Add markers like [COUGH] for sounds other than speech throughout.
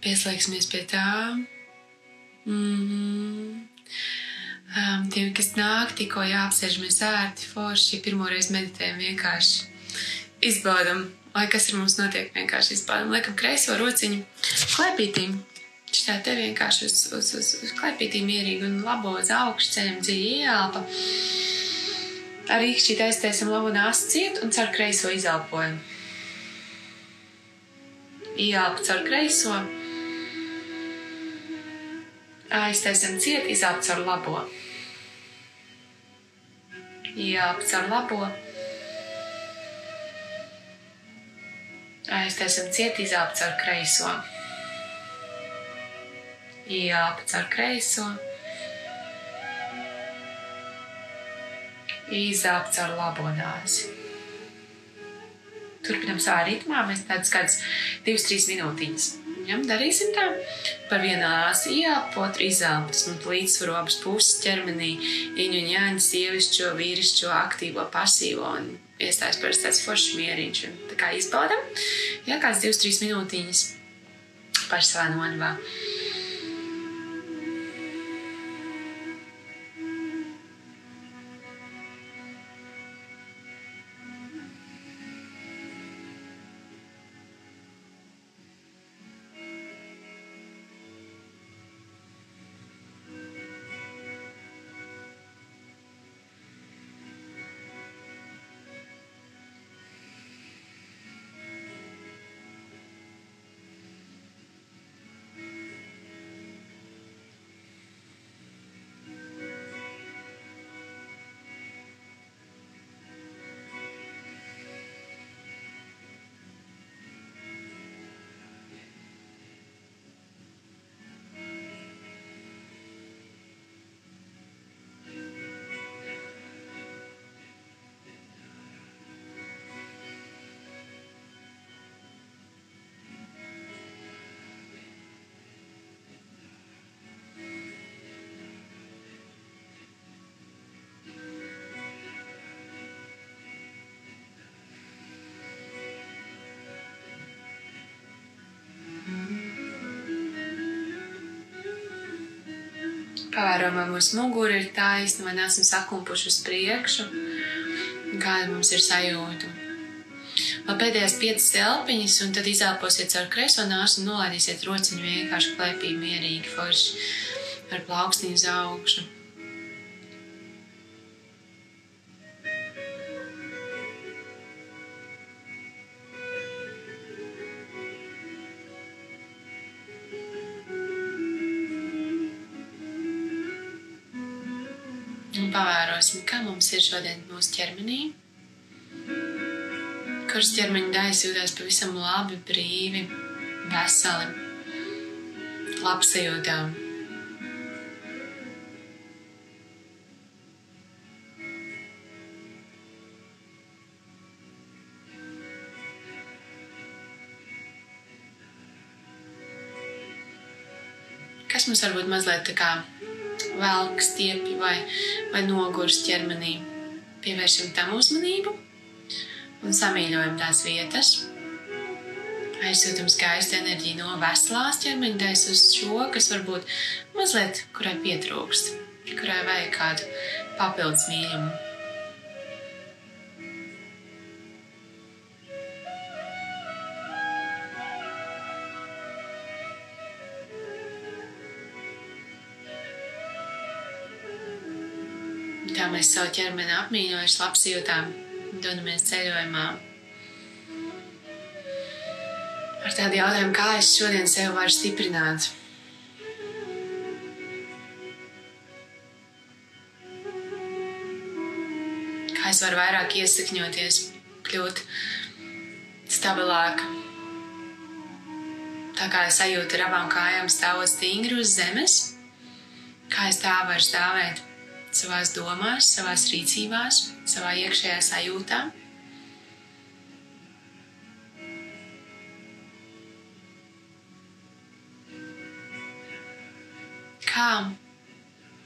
Pieslēgsimies pie tā. Mm -hmm. um, tiem, kas nāk, tikko jāapsēžamies ērti, forši, pirmoreiz meditējam vienkārši. Izbaudam, lai kas ar mums notiek, vienkārši izbaudam. Liekam kreiso rociņu klēpītīm. Šitā te vienkārši uz, uz, uz, uz klēpītīm mierīgi un labo uz augšu ceļam dziļi ieelpa. Ar īkšķi aiztaisam labu nāstu ciet un caur kreiso izelpojam. Ieelpa caur kreiso aiztaisam ciet, izelpa caur labo. Ielpa caur labo. Aiztaisam ciet, izelpa caur kreiso. Ielpa caur kreiso. Izelpa caur labo nāzi. Turpinam savā ritmā, mēs tādus kādus 2-3 minūtīņus. Ja, darīsim tā. Par vienu āsu izelpu. Tas mums līdzsvaro abas puses ķermenī. Iņu un jāņa sievišķo, vīrišķo, aktīvo, pasīvo un iestājas par tāds foršs mieriņš. Un tā kā izbaudam, ja kāds 2-3 minūtīņas paši savā nonavā. Pavērojam, mūsu mugura ir taisna, vai neesam sakumpuši uz priekšu, kāda mums ir sajūta. Vēl pēdējās piecas elpiņas, un tad izelposiet caur kreiso nāsu un nolaidīsiet rociņu vienkārši klēpī mierīgi, forši ar plaukstīnu uz augšu. Un pavērosim, kā mums ir šodien mūsu ķermenī. Kurš ķermeņa daļas jūtas pavisam labi, brīvi, veseli, labsajūtām. Kas mums varbūt mazliet tā kā velk stiepji vai, vai nogurs ķermenī. Pievēršam tam uzmanību un samīļojam tās vietas. Aizsūtam skaistu enerģiju no veselās ķermeņa daļas uz šo, kas varbūt mazliet, kurai pietrūkst, kurai vajag kādu papildus mīlumu. Mēs savu ķermeni apmīļojuši, labsajūtām, dodamies ceļojumā. Ar tādu jautājumu, kā es šodien sev varu stiprināt. Kā es varu vairāk iesakņoties, kļūt stabilāk. Tā kā es sajūtu ar abām kājām stāvot stingri uz zemes, kā es tā varu stāvēt savās domās, savās rīcībās, savā iekšējā sajūtā. Kā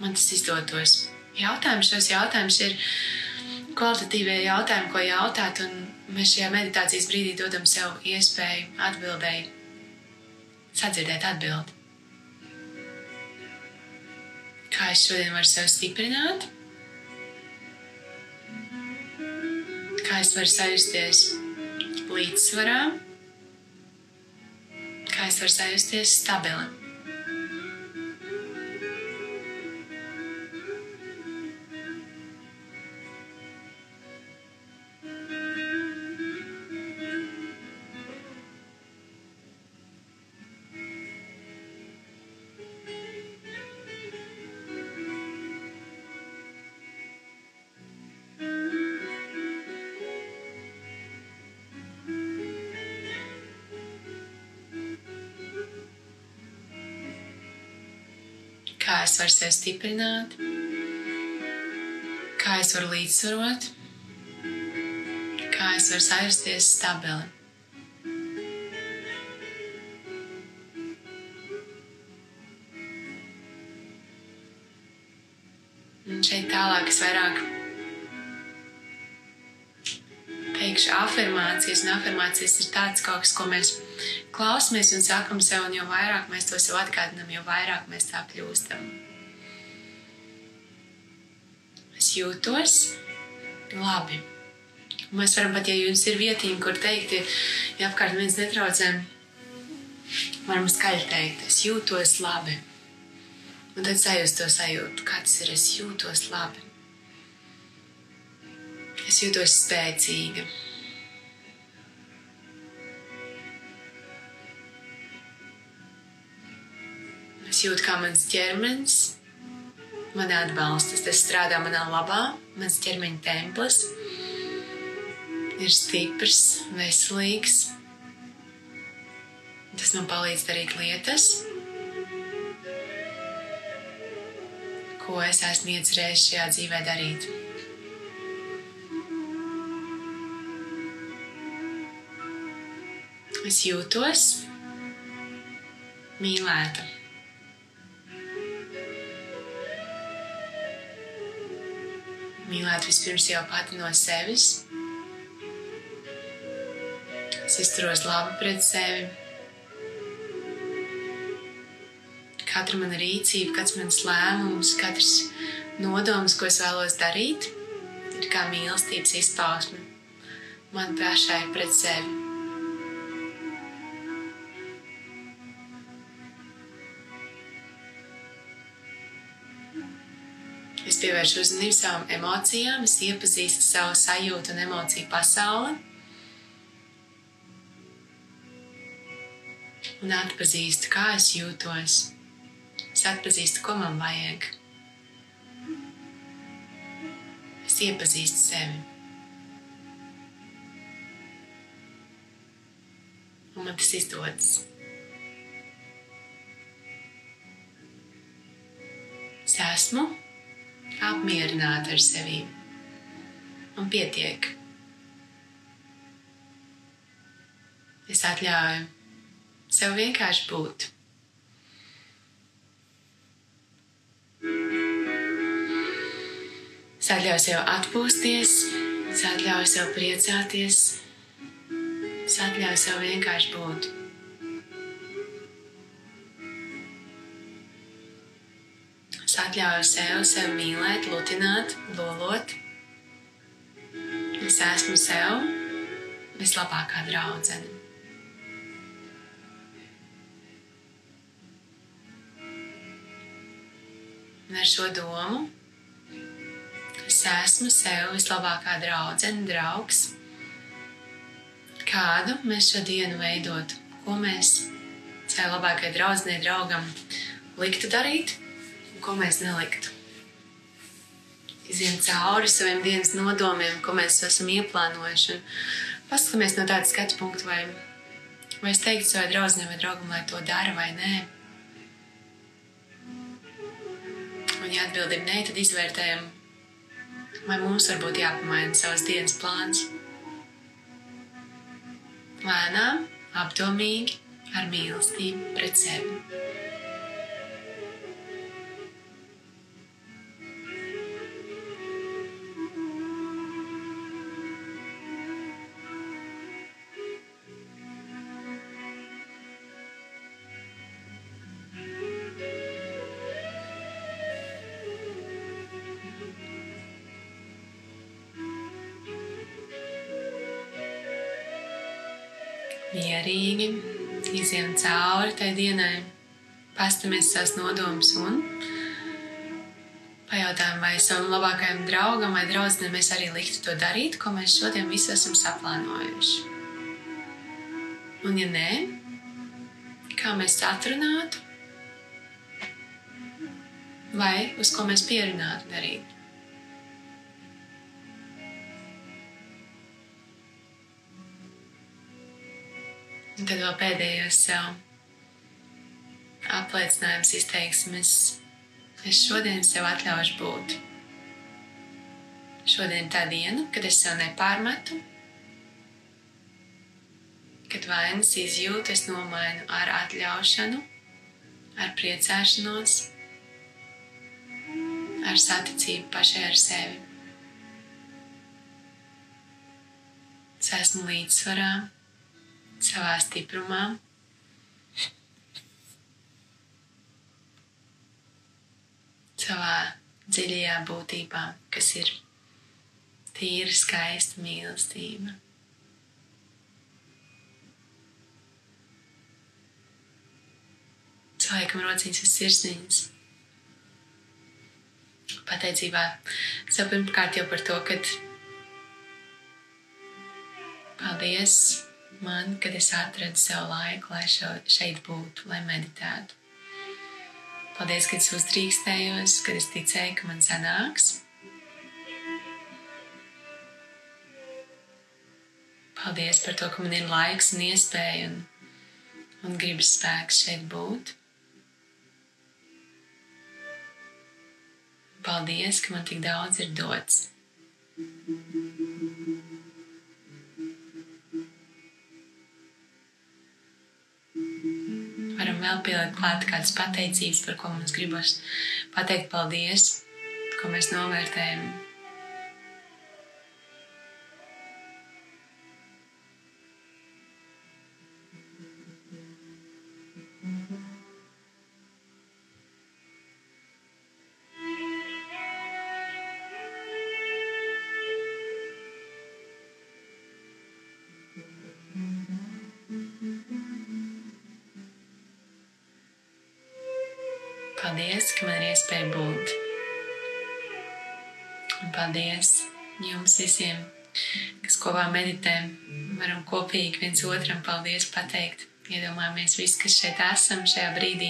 man tas izdotos? Jautājums šos jautājumus ir kvalitatīvie jautājumi, ko jautāt, un mēs šajā meditācijas brīdī dodam sev iespēju atbildēji sadzirdēt atbildi. Es šodien varu sevi stiprināt? Kā es varu sajusties līdzsvarā? Kā es varu sajusties stabili? Kā es varu sevi stiprināt, kā es varu līdzsvarot, kā es varu sajusties stabili. Un šeit tālāk es vairāk teikšu afirmācijas, un afirmācijas ir tāds kaut kas, ko mēs klausamies un sakam sev, un jo vairāk mēs to sev atgādinām, jo vairāk mēs tā kļūstam. Es jūtos labi. Un mēs varam pat, ja jums ir vietiņa, kur teikt, ja apkārt viens netraucē, varam skaļi teikt, es jūtos labi. Un tad sajust to sajūtu, kāds ir, es jūtos labi. Es jūtos spēcīga. Es jūtu, kā mans ķermenis mani atbalsta. Tas strādā manā labā, mans ķermeņa templis ir stiprs, veselīgs. Tas man palīdz darīt lietas, ko es esmu iecerējis šajā dzīvē darīt. Es jūtos mīlēta. Mīlēt vispirms jau pati no sevis. Es izturos labi pret sevi. Katra mana rīcība, katrs mans lēmums, katrs nodoms, ko es vēlos darīt, ir kā mīlestības izpausme man pašai pret sevi. Pievēršu uzmanību savām emocijām, es iepazīstu savu sajūtu un emociju pasauli. Un atpazīstu, kā es jūtos. Es atpazīstu, ko man vajag. Es iepazīstu sevi. Un man tas izdodas. Es esmu apmierināta ar sevi. Un pietiek. Es atļauju sev vienkārši būt. Es atļauju sev atpūsties, es atļauju sev priecāties, es atļauju sev vienkārši būt. Es atļauju sev, sev mīlēt, lutināt, lolot. Es esmu sev vislabākā draudzene. Un ar šo domu es esmu sev vislabākā draudzene, draugs. Kādu mēs šo dienu veidotu, ko mēs savai labākajai draudzenei, draugam liktu darīt, ko mēs neliktu. Iziem cauri saviem dienas nodomiem, ko mēs esam ieplānojuši. Paskatāmies no tāda skatu punkta, vai, vai es teiktu savai draudzenei vai draugam, lai to dara vai nē. Un, ja atbildība nē, tad izvērtējam, vai mums varbūt jāpamaina savas dienas plāns. Lēnām, apdomīgi, ar mīlestību pret sevi. Mierīgi izjām cauri tai dienai, pastamies savus nodomus un pajautājam, vai savam labākajam draugam vai draudzenei mēs arī liktu to darīt, ko mēs šodien visi esam saplānojuši. Un, ja nē, kā mēs atrunātu, vai uz ko mēs pierunātu darīt. Un tad vēl pēdējos sev apliecinājums izteiksim, es, šodien sev atļaušu būt. Šodien tā diena, kad es sev nepārmetu, kad vainas izjūtu es nomainu ar atļaušanu, ar priecāšanos, ar saticību pašai ar sevi. Es esmu līdzsvarā savā stiprumā. Savā dziļajā būtībā, kas ir tīra, skaista mīlestība. Cilvēkam rociņas ir sirsniņas. Pateicībā sev pirmkārt jau par to, ka paldies man, kad es atradu sev laiku, lai šeit būtu, lai meditētu. Paldies, ka es uzdrīkstējos, kad es ticēju, ka man sanāks. Paldies par to, ka man ir laiks un iespēja un, un gribas spēks šeit būt. Paldies, ka man tik daudz ir dots. Varam vēl pielikt klāt kādas pateicības, par ko mums gribas pateikt paldies, ko mēs novērtējam. Paldies, ka man ir iespēja būt. Un paldies jums visiem, kas kopā meditē. Varam kopīgi viens otram paldies pateikt. Iedomājamies visi, kas šeit esam šajā brīdī,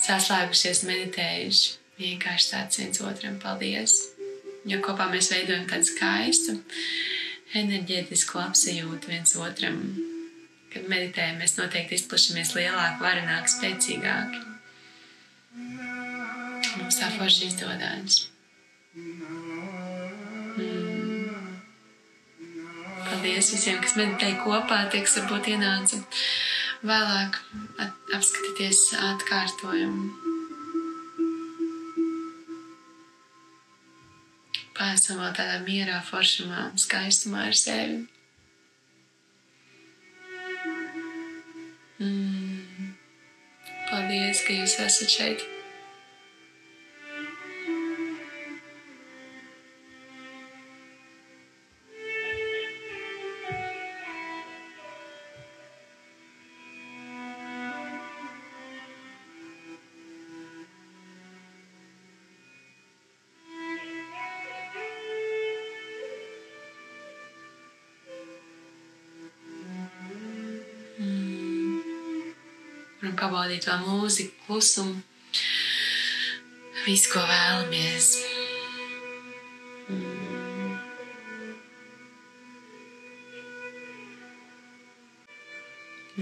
saslēgušies, meditējuši. Vienkārši tāds viens otram paldies. Jo kopā mēs veidojam tādu skaistu, enerģētisku labsajūtu viens otram. Kad meditējam, mēs noteikti izplašamies lielāk, varenāk, spēcīgāk forši izdodas. Mm. Paldies visiem, kas meditēja kopā, tie, kas varbūt ienāca vēlāk at apskatīties atkārtojumu. Pēcam vēl tādā mierā, foršumā, skaistumā ar sevi. Mm. Paldies, ka jūs esat šeit. Varam pabaudīt vēl mūziku, klusumu, visu, ko vēlamies. Mm.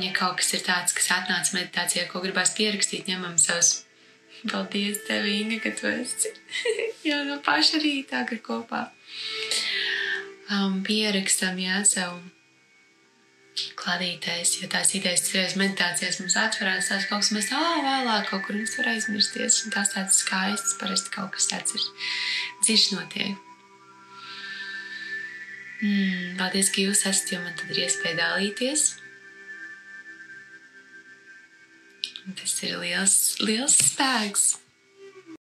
Ja kaut kas ir tāds, kas atnāca meditācijā, ko gribās pierakstīt, ņemam savus. Paldies, tev, Inga, ka tu esi [LAUGHS] jau no paša rīta kopā. Um, pierakstam, jā, savu kladītais, jo tās idejas ceļos meditācijās mums atverās, tās kaut kas mēs tā vēlāk kaut kur mums var aizmirsties, un tās tāds skaists, parasti kaut kas tāds ir dziļš notiek. Mm, paldies, ka jūs esat, jo man tad ir iespēja dalīties. Tas ir liels, liels spēks.